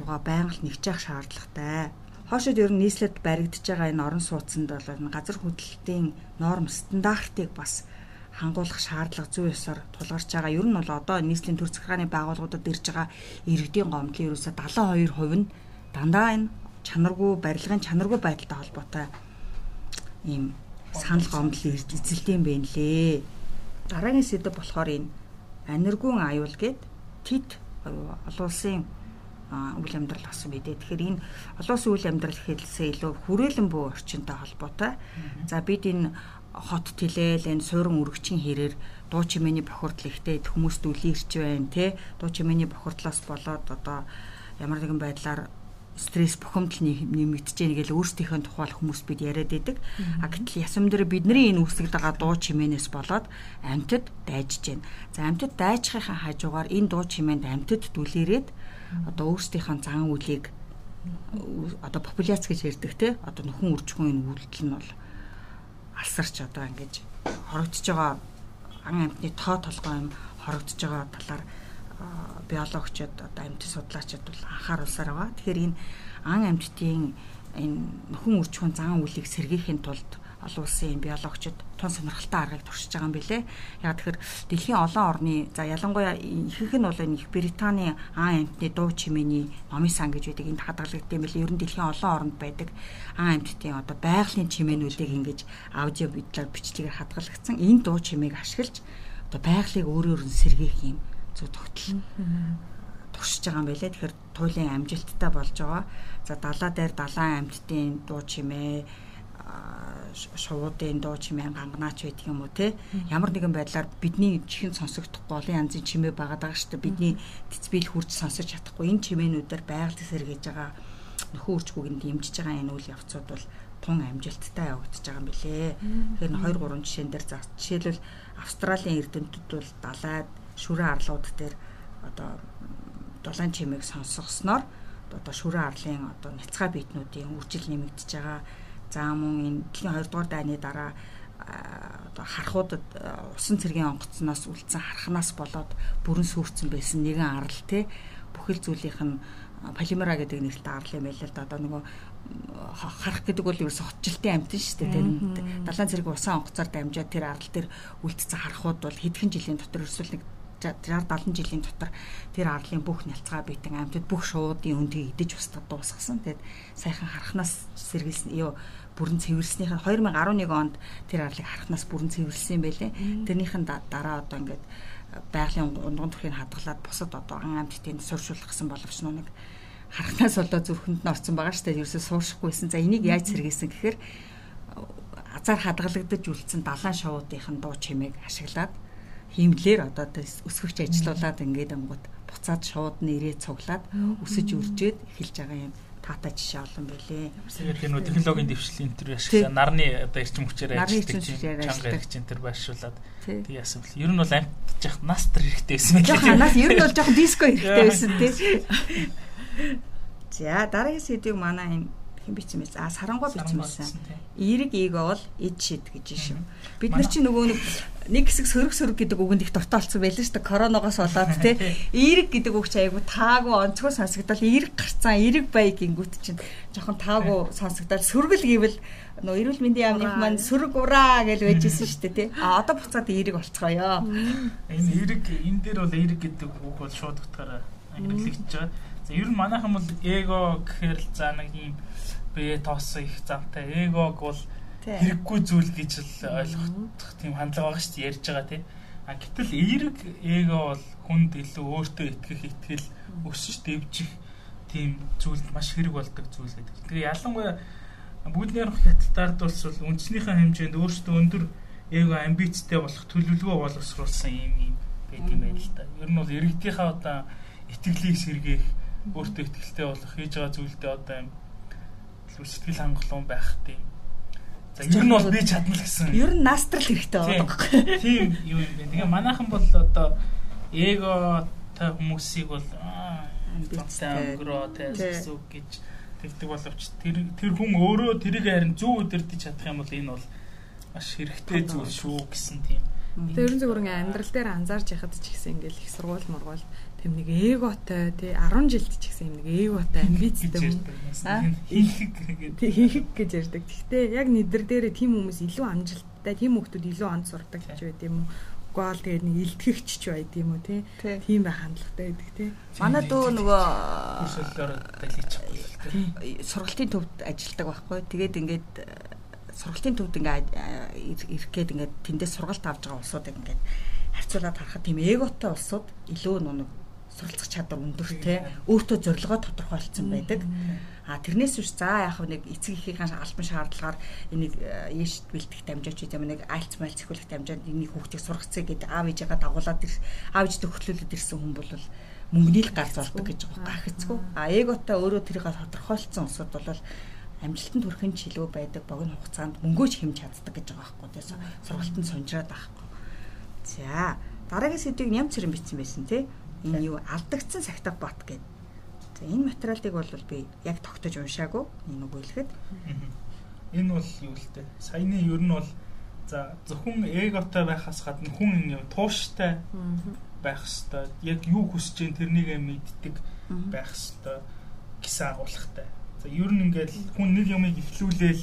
уга байнга л нэгжих шаардлагатай. Хоошод ер нь нийслэлд баригдаж байгаа энэ орон сууцнд бол газар хөдлөлтийн норм стандартыг бас хангуулах шаардлага зүй ёсоор тулгарч байгаа. Ер нь бол одоо нийслэлийн төр захиргааны байгууллагуудад ирж байгаа иргэдийн гомдлын ерөөсө 72% нь дандаа энэ чанаргүй барилгын чанаргүй байдалтай холбоотой ийм санал гомдол эзэлдэм бэ нлээ. Дараагийн сэдв болохоор энэ аниргуун аюул гээд тэт олон улсын үйл амьдрал асан мэдээ. Тэгэхээр энэ олон улсын үйл амьдрал хэлсээ илүү хүрээлэн буй орчинтой холбоотой. За бид энэ хот тэлээл энэ суурин үргчийн хэрээр дуу чимээний бохирдол ихтэй хүмүүст үли ирж байна те дуу чимээний бохирдлоос болоод одоо ямар нэгэн байдлаар стресс бухимдал нэмэгдэж байна гэж өөрсдийнхөө тухайл хүмүүс бид яриад байдаг. А гэтэл ясам дээр бидний энэ үүсгэж байгаа дуу чимээнээс болоод амьтад дайжж байна. За амьтад дайжихын хажуугаар энэ дуу чимээнд амьтад дүлээрээд одоо өөрсдийнхөө зан үлийг одоо популяц гэж ярьдаг те одоо нөхөн үржихэн энэ үйлдэл нь бол алсарч одоо ингэж хорогдож байгаа ан амьтны тоо толгой юм хорогдож байгаа талаар биологчид одоо амьтын судлаачид бол анхааруулсаар байгаа. Тэгэхээр энэ ан амьтдын энэ нөхөн үржихэн зан үлийг сэргийхийн тулд олон улсын биологчид тун сонирхолтой аргыг туршиж байгаа юм билэ. Яг тэгэхээр дэлхийн олон орны за ялангуяа ихэнх нь бол энэ их Британий аан амьтны дуу чимээний номын сан гэж байдаг энд хадгалагдсан юм билэ. Ер нь дэлхийн олон оронд байдаг аан амьтдын одоо байгалийн чимээнүүдийг ингэж аудио бидлэр бичлэгээр хадгалагдсан. Энэ дуу чимээг ашиглаж одоо байгалыг өөрөөр нь сэргээх юм зөв тогтол туршиж байгаа юм байлээ. Тэгэхээр туйлын амжилттай болж байгаа. За далаа дээр далайн амьтдын дуу чимээ шуудын дуу чимээ ганганаач байдаг юм уу те? Ямар нэгэн байдлаар бидний чихэн сонсогдохгүй олон янзын чимээ байгаа даа шүү дээ. Бидний цэцбэл хурж сонсож чадахгүй. Энэ чимээнүүдээр байгальд сэргээж байгаа нөхөн үржгүүг нь дэмжиж байгаа энэ үйл явцуд бол тун амжилттай явагдаж байгаа юм билээ. Тэгэхээр 2 3 жишээн дээр за жишээлбэл Австралийн эрдэмтдүүд бол далайд шүрэн арлууд дээр одоо дулаан чимээг сонсгосноор одоо шүрэн арлын одоо няцгай биетнүүдийн үржил нэмэгдэж байгаа. За мөн энэ дэлхийн 2 дугаар дайны дараа одоо харахуудад усан цэргийн онгоцноос үлдсэн харахнаас болоод бүрэн сүрцэн байсан нэгэн арал те бүхэл зүйлийнх нь полимера гэдэг нэртэй арал юм байл л да. Одоо нөгөө харах гэдэг бол ерөөсө хотжилтын амтэн шүү дээ тэр далайн цэрэг усан онгоцоор дамжаад тэр арал дээр үлдсэн харахууд бол хэдхэн жилийн дотор ерөөсөл нэг 60 70 жилийн дотор тэр арлын бүх нялцгаа битэн амьтад бүх шуудын өндгийг идэж устгад дуусгасан. Тэгэд сайхан харахнаас сэргийлсэн ёо бүрэн цэвэрлснийхээ 2011 онд тэр арлыг харахнаас бүрэн цэвэрлсэн байлээ. Тэрнийхэн дараа одоо ингээд байгалийн унган төрхийг хадгалаад бусад одоо ан амьтдын сууршуулгасан боловч нэг харахнаас болоо зүрхэнд нь орсон байгаа шүү дээ. Ерөөсөө сууршихгүйсэн. За энийг яаж сэргээсэн гэхээр азар хадгалагдаж үлдсэн далайн шоудынхын дуу чимээг ашиглаад хиймлэр одоо өсгөгч ажилуулад ингээд ангууд буцаад шууд нэрээ цуглаад өсөж үржээд эхэлж байгаа юм таатай жишээ олон байлээ. Тэгээд энэ технологийн дэвшил энэ төр ашиглаа нарны одоо эрчим хүчээр ажилладаг чанга ярьж энэ төр байршуулад тэг яасан бэл. Ер нь бол амтж явах нас төр хэрэгтэй байсан мэлээ. Жохон нас ер нь бол жохон диско хэрэгтэй байсан тий. За дараагийн сэдвийг манай энэ хэн бичсэн бэ? А сарангуй бичсэн. Эерэг эго бол эд шид гэж шүү. Бид нар чи нөгөө нэг нэг хэсэг сөрөг сөрөг гэдэг үгэнд их дуртай болсон байлээ шүү дээ. Коронавигоос болоод те. Эерэг гэдэг үг чи айгу таагүй онцгой сонсогдол эерэг гарцсан эерэг бай гингүүт чинь жоохон таагүй сонсогдол сөргөл гэвэл нөө эрүүл мэндийн яамных маань сөрөг ураа гэж байжсэн шүү дээ те. А одоо буцаад эерэг болцгоё. Энэ эерэг энэ дээр бол эерэг гэдэг үг бол шууд утгаараа хэрэглэгдэж байгаа. За ер нь манайхан бол эго гэхээр л за нэг юм бие тоосон их замтай эгог бол хэрэггүй зүйл гэж л ойлгох тийм хандлага байгаа шүү дээ ярьж байгаа тийм. А гэтэл эерэг эго бол хүнд илүү өөртөө итгэх итгэл өсөж дэвжих тийм зүйл маш хэрэг болдог зүйл гэдэг. Тэгэхээр ялангуяа бүгднийх хятадд бол үндснийхээ хэмжээнд өөртөө өндөр эго амбицтай болох төлөвлөгөө боловсруулсан юм юм байт юм байна л та. Ер нь бол иргэдийнхаа одоо итгэлийг сэргээх өөртөө итгэлтэй болох хийж байгаа зүйлдээ одоо юм сэтгэл хангалуун байх тийм За ер нь бол би чадна л гэсэн. Ер нь настрал хэрэгтэй байдаг. Тийм юу юм бэ. Тэгээ манайхан бол одоо эго та хүмүүсийг бол амбицтай өнгөрөө гэсэн үг гэж тэгдэг боловч тэр тэр хүн өөрөө тэрийг харин зөв өдөрдөж чадах юм бол энэ бол маш хэрэгтэй зүйл шүү гэсэн тийм. Тэгээ ерөн зөвхөн амьдрал дээр анзаарч яхад ч гэсэн ингээл их сургууль мургуул тэм нэг эготой тий 10 жилд ч гэсэн юм нэг эготой амбицтай хүн хийхэг гэдэг хийхэг гэж ярьдаг. Гэхдээ яг нэдэр дээрээ тийм хүмүүс илүү амжилттай, тийм хүмүүс илүү онд сурдаг гэж байд юм уу? гол тэгээд нэг илтгэгч ч байд юм уу тий. Тийм байх хандлагатай байдаг тий. Манай дөө нөгөө хүсэлээр даличихгүй л тий. Сургалтын төвд ажилладаг байхгүй. Тэгээд ингээд сургалтын төвд ингээд ирэх гээд ингээд тэндээс сургалт авч байгаа улсуудыг ингээд харьцуулаад харахад тийм эготой улсууд илүү нэг суралцах чадвар өндөртэй өөртөө зорилгоо тодорхойлцсон байдаг. А тэрнээс биш за яг нэг эцэг эхийн албан шаардлагаар энийг яш бэлтгэх дамжаач юм нэг альц мал цэхүүлэх дамжаад энийг хүүхдийг сургацъя гэдэг аав ээжигээ дагуулад аав ээжтэй хөтлүүлээд ирсэн хүн бол мөнгөний л гар золдог гэж байгаа гахицгүй. А эготой өөрөө тэрийг тодорхойлцсон улсууд бол амжилтанд хүрэхин чилүү байдаг богино хугацаанд мөнгөөч хэмж чаддаг гэж байгаа байхгүй тийм сургалтанд сунжраад байхгүй. За дараагийн сэдвийг нямц хэрэг бичсэн байсан тийм энэ юу алдагдсан сахитав бот гэдэг. За энэ материалыг бол би яг тогтож уншаагүй энэ үг хэлэхэд. Энэ бол юу л дээ. Саяны ер нь бол за зөвхөн эготой байхаас гадна хүн юм тууштай байх хэвээр яг юу хүсэж जैन тэрнийг мэддэг байх хэвээр гэсэн агуулгатай. За ер нь ингээд хүн нэг юмыг ихлүүлээл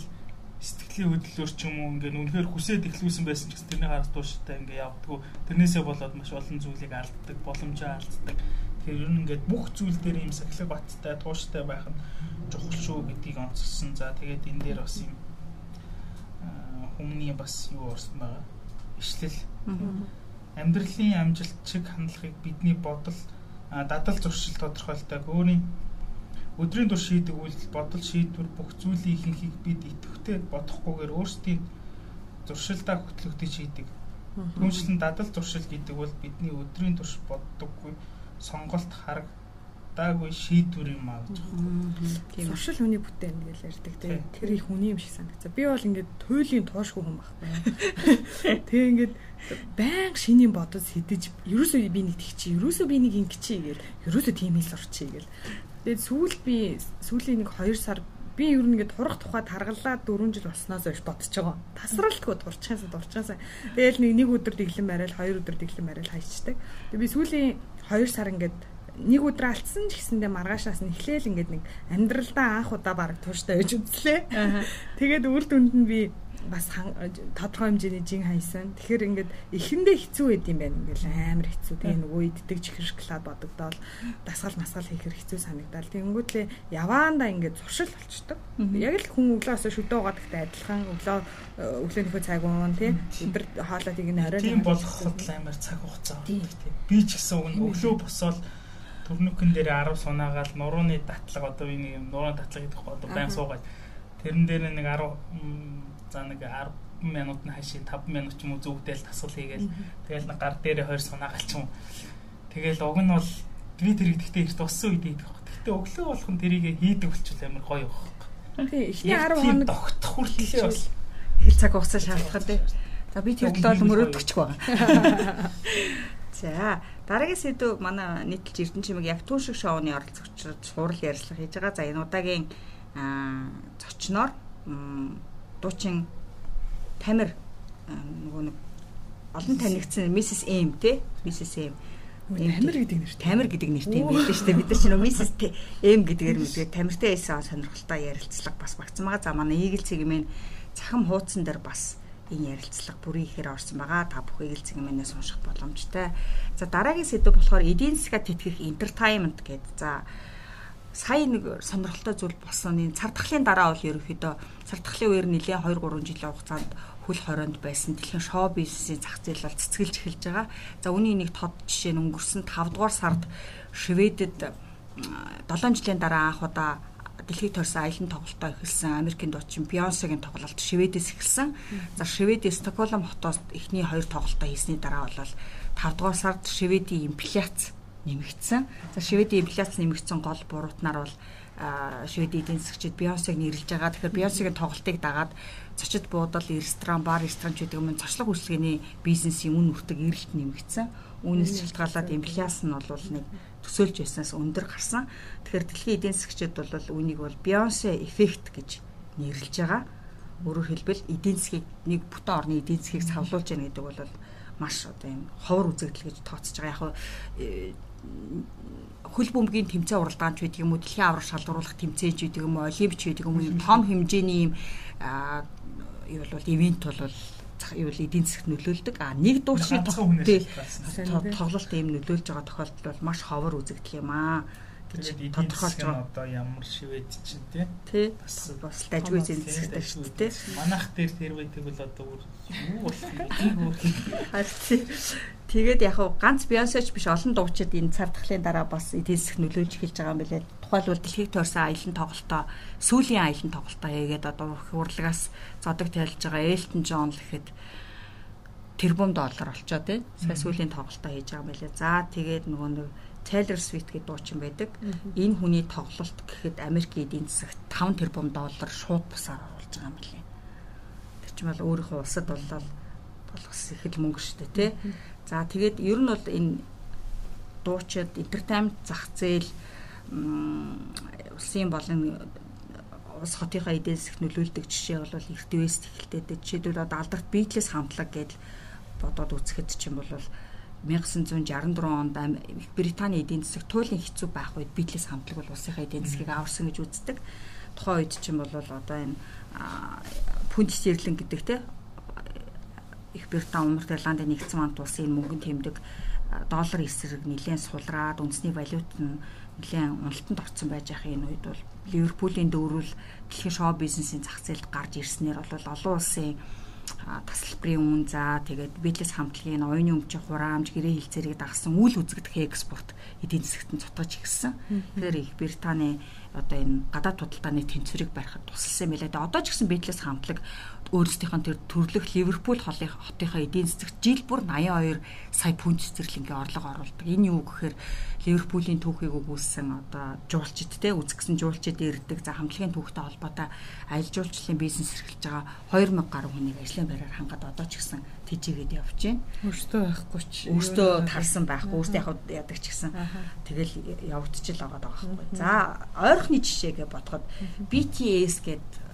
сэтгэлийн хөдлөлөөр ч юм уу ингээд үнэхээр хүсээд ихлүүлсэн байсан ч гэсэн тэрний харах тууштай ингээд явдггүй. Тэрнээсээ болоод маш олон зүйлийг алддаг боломжоо алддаг. Тэгэхээр ер нь ингээд бүх зүйл дээр юм сахилэг баттай тууштай байх нь чухал шүү гэдгийг онцгсон за тэгээд энэ дээр бас юм хүмүүний бас юу орсон байгаа? Ишлэл. Амьдралын амжилт чиг хандлагыг бидний бодол дадал зуршил тодорхойлдог. Өөрийн өдрийн турш шийдэг үйлдэл бодол шийдвэр бүх зүйлийн ихэнхийг бид идэвхтэй бодохгүйгээр өөрсдийн зуршилдаа хөтлөгдөж хийдэг. Түүнчлэн дадал зуршил гэдэг бол бидний өдрийн турш боддоггүй сонголт хараг даагүй шийдвэр юм аа гэж байна. Тийм. Зуршил хүний бүтээн гэж ярьдаг тийм. Тэр их хүний юм шиг санагцаа. Би бол ингээд туйлын тоошгүй хүн байхгүй. Тэгээ ингээд баян шинийн бодож сэтэж ерөөсөө би нэг тэгчи, ерөөсөө би нэг ингэчи гээл. Ерөөсөө тийм хэл орчий гээл. Тэгээд сүүл би сүүлийн нэг 2 сар би ер нь ингээд турах тухайд харгалаа 4 жил болсноос хойш бодож байгаа. Тасралтгүй дурчаасаа дурчаасаа. Тэгэл нэг нэг өдөр дэглэн барайл, хоёр өдөр дэглэн барайл хайчдаг. Тэгээд би сүүлийн 2 сар ингээд нэг өдөр алдсан ч гэсэндээ маргаашаас нь эхлээл ингээд нэг амьдралдаа анх удаа баг тууштай байж үзлээ. Тэгээд үр дүнд нь би бас тодорхой хэмжээний жин хайсан. Тэгэхээр ингээд эхэндээ хэцүү байд юм байна. Ингээл амар хэцүү. Тэгээ нөгөө иддэг чихэршклаад бодогдоол дасгал масгал хийхэр хэцүү санагдал. Тэнгүүтлээ яваандаа ингээд зуршил болчдөг. Яг л хүн өглөөс шүдөө гадагтай адилхан өглөө өглөөнийхөө цаг уун тий өдөр хоолойг нь орой тийм болоход амар цаг хугацаа болдог тий. Би ч гэсэн өглөө босоод төрнөкөн дээр 10 сунаагаал нурууны татлаг одоо энэ нурууны татлаг гэдэг одоо байн суугаад тэрэн дээр нэг 10 за нэг 10 минут нь хашийн 5 минут ч юм уу зүгдэл тасгал хийгээл тэгэл нэг гар дээрээ хоёр сунаагаал ч юм. Тэгэл уг нь бол би тэр ихтэй их туссан үед идэх баг. Гэхдээ өглөө болох нь тэрийг хийдэг болчихвол амар гоё баг. Тий, эхний 10 хоног тогтох хүртэл бас хэл цаг хугацаа шаардлагатай. За би тэр талаар мөрөөдөгч байгаа. За дараагийн сэдв манай нийтлж яг түүн шиг шоуны оролцогчдод сурал ярилцлага хийж байгаа. За энэ удаагийн зочноор дуучин Тамир нөгөө нэг олон танигдсан Mrs M тий Mrs M Тамир гэдэг нэртэй. Тамир гэдэг нэртэй билээ шүү дээ. Бид нар чинь Mrs M гэдгээр мэдээ тамиртай эсээ сонирхолтой ярилцлага бас багцсан байгаа. За манай Eagle цэгмэн цахим хуудсан дээр бас энэ ярилцлага бүрийн ихээр орсон байгаа. Та бүхэн Eagle цэгмэнээс унших боломжтой. За дараагийн сэдв болохоор эдийн засгаад тэтгэх entertainment гэдэг. За сая нэг сонирхолтой зүйл болсон энэ цар тахлын дараа бол ерөөхдөө цар тахлын үеэр нэлээ 2 3 жилийн хугацаанд хөл хорионд байсан дэлхийн шоу бизнесийн зах зээл бол цэцгэлж эхэлж байгаа. За үүний нэг тод жишээ нь өнгөрсөн 5 дугаар сард Шведэд 7 жилийн дараа анх удаа дэлхийд төрсэн аялын тоглолтоо эхэлсэн Америкийн дуучин Бейонсегийн тоглолт Шведээс эхэлсэн. За Шведийн Стокгольм хотоос эхний хоёр тоглолтоо хийсний дараа бол 5 дугаар сард Шведийн инфляц нэмэгдсэн. За Шведийн инфляц нэмэгдсэн гол буруутнаар бол Шведийн эдийн засгчид Бейонсег нэрлэж байгаа. Тэгэхээр Бейонсегийн тоглолтыг дагаад зочид буудал, ресторан, бар, ресторан ч гэдэг юм зочлог үйлчлэгээний бизнесийн үн үртэг эрэлт нэмэгдсэн. Үүнээс шалтгаалаад инфляц нь бол нэг төсөөлж байснаас өндөр гарсан. Тэгэхээр дэлхийн эдийн засгчид бол үүнийг бол Beyoncé эффект гэж нэрлэж байгаа. Өөрөөр хэлбэл эдийн засгийг нэг бүтэн орны эдийн засгийг савлуулж яах гэдэг бол маш одоо юм ховор үзэгдэл гэж тооцож байгаа. Яг э, хөл бөмбөгийн тэмцээн уралдаанч байдаг юм уу дэлхийн аврах шалгаруулах тэмцээнч байдаг юм уу олимпич байдаг юм уу том хэмжээний юм юу бол ивент бол юу бол эдийн засгт нөлөөлдөг. А нэг дуучны тоглолт ийм нөлөөлж байгаа тохиолдол бол маш ховор үзэгдэл юм аа гэж тодорхойлж байгаа. Одоо ямар шивэд чинь тий. Тий. Бас бас дажгүй зэн засагтай шүү дээ. Манайх дээр тэр байдаг бол одоо юу болох. Тэгээд яг хав ганц Бейонсеч биш олон дуучид энэ цар тахлын дараа бас эдийн засаг нөлөөлж эхэлж байгаа юм билээ. Тухайлбал дэлхийг тойрсон аялын тоглолтоо сүүлийн аялын тоглолтоо хийгээд одоо урлагаас зодог тайлж байгаа Элтон Джон л гэхэд тэрбум доллар олчоо тий. Сая сүүлийн тоглолтоо хийж байгаа юм билээ. За тэгээд нөгөө нэг Taylor Swift гэдэг дуучин байдаг. Энэ хүний тоглолт гэхэд Америкийн эдийн засагт 5 тэрбум доллар шууд бусаар оруулж байгаа юм билээ. Тэр чинь бол өөрийнхөө улсад боллоо болгос их л мөнгө шүү дээ тий. За тэгээд ер нь бол энэ дуучид entertainment зах зээл улсын болон улс хотынхаа эдийн засагт нөлөөлдөг жишээ бол эртвэст эхэлтэй. Жишээлбэл одоо алдарт Beatles хамтлаг гэдэл бодоод үзэхэд ч юм бол 1964 онд Британий эдийн засаг туйлын хэцүү байх үед Beatles хамтлаг бол улсынхаа эдийн засгийг аварсан гэж үздэг. Тухайн үед ч юм бол одоо энэ пүнт стерлинг гэдэг те их Британи Умар Ирландын нэгдсэн хамт улсын мөнгөнд тэмдэг доллар эсрэг нэлээд сулраад үндэсний валют нь нэлээд уналтанд орсон байж байгаа энэ үед бол Ливерпулийн дөрвөл дэлхийн шоу бизнесийн зах зээлд гарч ирснээр бол олон улсын тасалбарын үн за тэгээд Битлес хамтлагийн оюуны өмчийн хураамж гэрээ хилцээрийг дагсан үйл үзэгдэх экспорт эдийн засагт нь цутгаж ирсэн. Тэгэхээр их Британий одоо энэ гадаад худалдааны тэнцвэрийг барихад тусалсан байлаа. Тэгээ одоо ч гэсэн Битлес хамтлаг өөрсдийнх нь тэр төрлөх Ливерпул холын хотынхаа эдийн засагт жил бүр 82 сая фунт стерлингийн орлого оруулдаг. Энэ юу гэхээр Ливерпулийн түүхийг өгүүлсэн одоо жуулчид те үзгсэн жуулчид ирдэг. За хамтлагийн түүхтэй холбоотой аялал жуулчлалын бизнес эрхэлж байгаа 2000 гаруй хүнийг ажлын байраар хангаад одоо ч гэсэн тэжээгээд явж байна. Өөртөө байхгүй ч өөртөө тарсан байхгүй өөртөө яг яадаг ч гэсэн тэгэл явагдчихл байгаа байхгүй. За ойрхны жишээгээ бодоход BTS гэдэг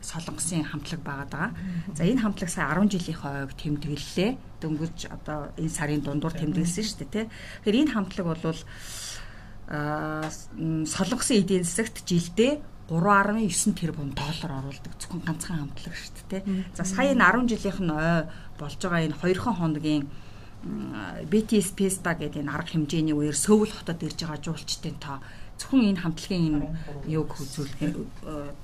солонгосын хамтлаг байгаад байгаа. За энэ хамтлаг сая 10 жилийн хойг тэмдэглэлээ. Дөнгөж одоо энэ сарын дундуур тэмдэглэсэн шүү дээ, тэ. Тэгэхээр энэ хамтлаг бол аа солонгосын эдийн засагт жилдээ 3.9 тэрбум доллар оруулдаг зөвхөн ганцхан хамтлаг шүү дээ. За сая энэ 10 жилийнх нь ой болж байгаа энэ 2 хоногийн BTS Pesta гэдэг энэ арга хэмжээний үеэр Сөүл хотод ирж байгаа жуулчдын тоо зөвхөн энэ хамтлагийн энэ юг үзүүлэх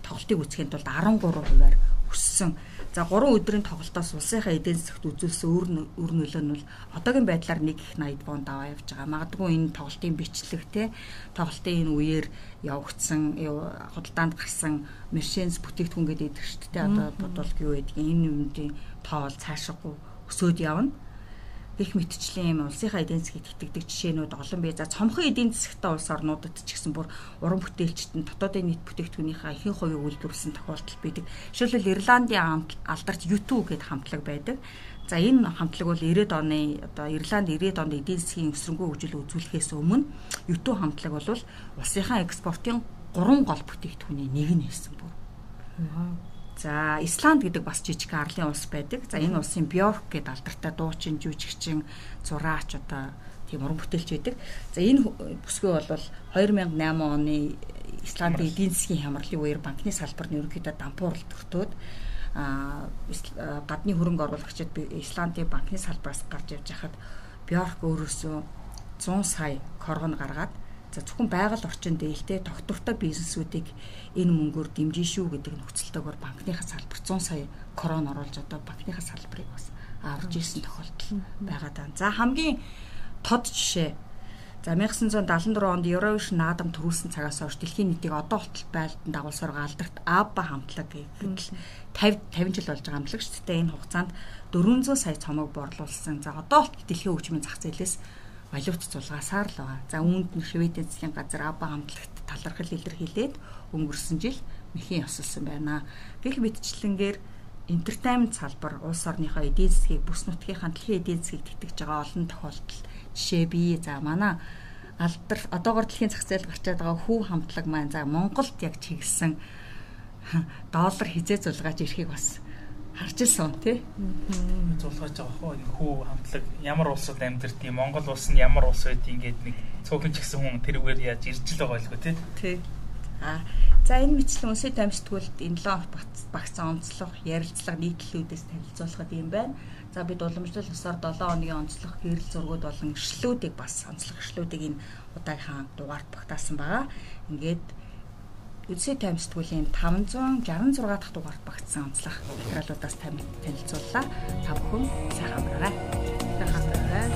тоглолтыг үзэхэд бол 13 хувиар өссөн. За 3 өдрийн тоглолтоос улсынхаа эдийн засагт үзүүлсэн өр өр нөлөө нь бол одоогийн байдлаар 1 их 80 бонд аваа явж байгаа. Магадгүй энэ тоглолтын бичлэг те тоглолтын энэ үеэр явагдсан худалдаанд гарсан Mercedes бүтээгдэхүүн гэдэг идэг шүү дээ. Одоо бодвол юу байдгийг энэ юмдын тоо бол цаашаагүй өсөөд явна гэх мэтчлийн юм улсынхаа эдийн засгийг тэтгэдэг жишээнүүд олон бий. За цомхон эдийн засгтай улс орнуудад ч гэсэн бүр уран бүтээлчд нь дотоодын нийт бүтээгдэхүүнийхээ ихэнх хувийг үйлдвэрлэсэн тохиолдол байдаг. Жишээлбэл Ирландын алдарт YouTube гэдэг хамтлаг байдаг. За энэ хамтлаг бол 90-ад оны одоо Ирланд 90-ад онд эдийн засгийн өсрөнгөө хөгжил үзүүлэхээс өмнө YouTube хамтлаг бол улсынхаа экспортын 3 гол бүтээгдэхүүний нэг нь хэлсэн бүр. За Исланд гэдэг бас жижиг арлын улс байдаг. За энэ улсын Бьорк гэдэг алдартай дуучин, жүжигчин, зураач одоо тийм уран бүтээлч байдаг. За энэ бүсгүй бол 2008 оны Исландын эдийн засгийн хямралын үеэр банкны салбар нь ерөнхийдөө дампуурал төртөөд а гадны хөрөнгө оруулагчид Исландын банкны салбараас гарч явж хахад Бьорк өөрөөсөө 100 сая корон гаргаад За зөвхөн байгаль орчин дээлтэй тогтвортой бизнесүүдийг энэ мөнгөөр дэмжин шүү гэдэг нөхцөлтөөр банкныхаа салбар 100 сая крон оруулж одоо банкныхаа салбарыг бас аварж ирсэн тохиолдол байгаа даа. За хамгийн тод жишээ За 1974 онд Eurovision наадам төрүүлсэн цагаас хойш дэлхийн нийтийг одоо болтол байлдан дагуулсаар галдарт Абба хамтлаг гэдэг 50 50 жил болж байгаа хамтлаг шүү дээ. Энэ хугацаанд 400 сая цомог борлуулсан. За одоо болтол дэлхийн хөгжмийн зах зээлээс валют зулгаасаар л байгаа. За үүнд нь Шведийн засгийн газар АБА хамтлагт талархал илэрхийлээд өнгөрсөн жил мэхийн ёсолсон байна. Гэх мэтчлэнгээр entertainment салбар улс орныхоо эдийн засгийг бүс нутгийнхаа дэлхийн эдийн засгийг тэтгэж байгаа олон тохиолдол жишээ бий. За манай алдар одоогор дэлхийн зах зээл гарчаад байгаа хүү хамтлаг маань за Монголд яг чиглэсэн доллар хизээ зулгааж ирэхийг бас харж ирсэн тий. Зулгаж байгаа хөө хүү хамтлаг ямар улсад амьдэрдэг Монгол улс нь ямар улс байдгийг ингээд нэг цөөхөн ч гэсэн хүн тэрүүгээр яаж ирж л байгаа байлгүй тий. Тий. Аа за энэ мэтлэн үнсээ дамжтгуулд энэ 7 багцсан онцлог, ярилцлага нийтлэлүүдээс танилцуулахад юм байна. За бид уламжлал ёсоор 7 хоногийн онцлог гэрэл зургууд болон ишлүүдийг бас онцлог ишлүүдийг энэ удаагийнхаа дугаарт багтаасан байгаа. Ингээд Үдсээ таймсдгуулийн 566 дахь дугаард багтсан онцлог материалуудаас тань танилцууллаа. Та бүхэн сайхан амраарай. Сайхан амраарай.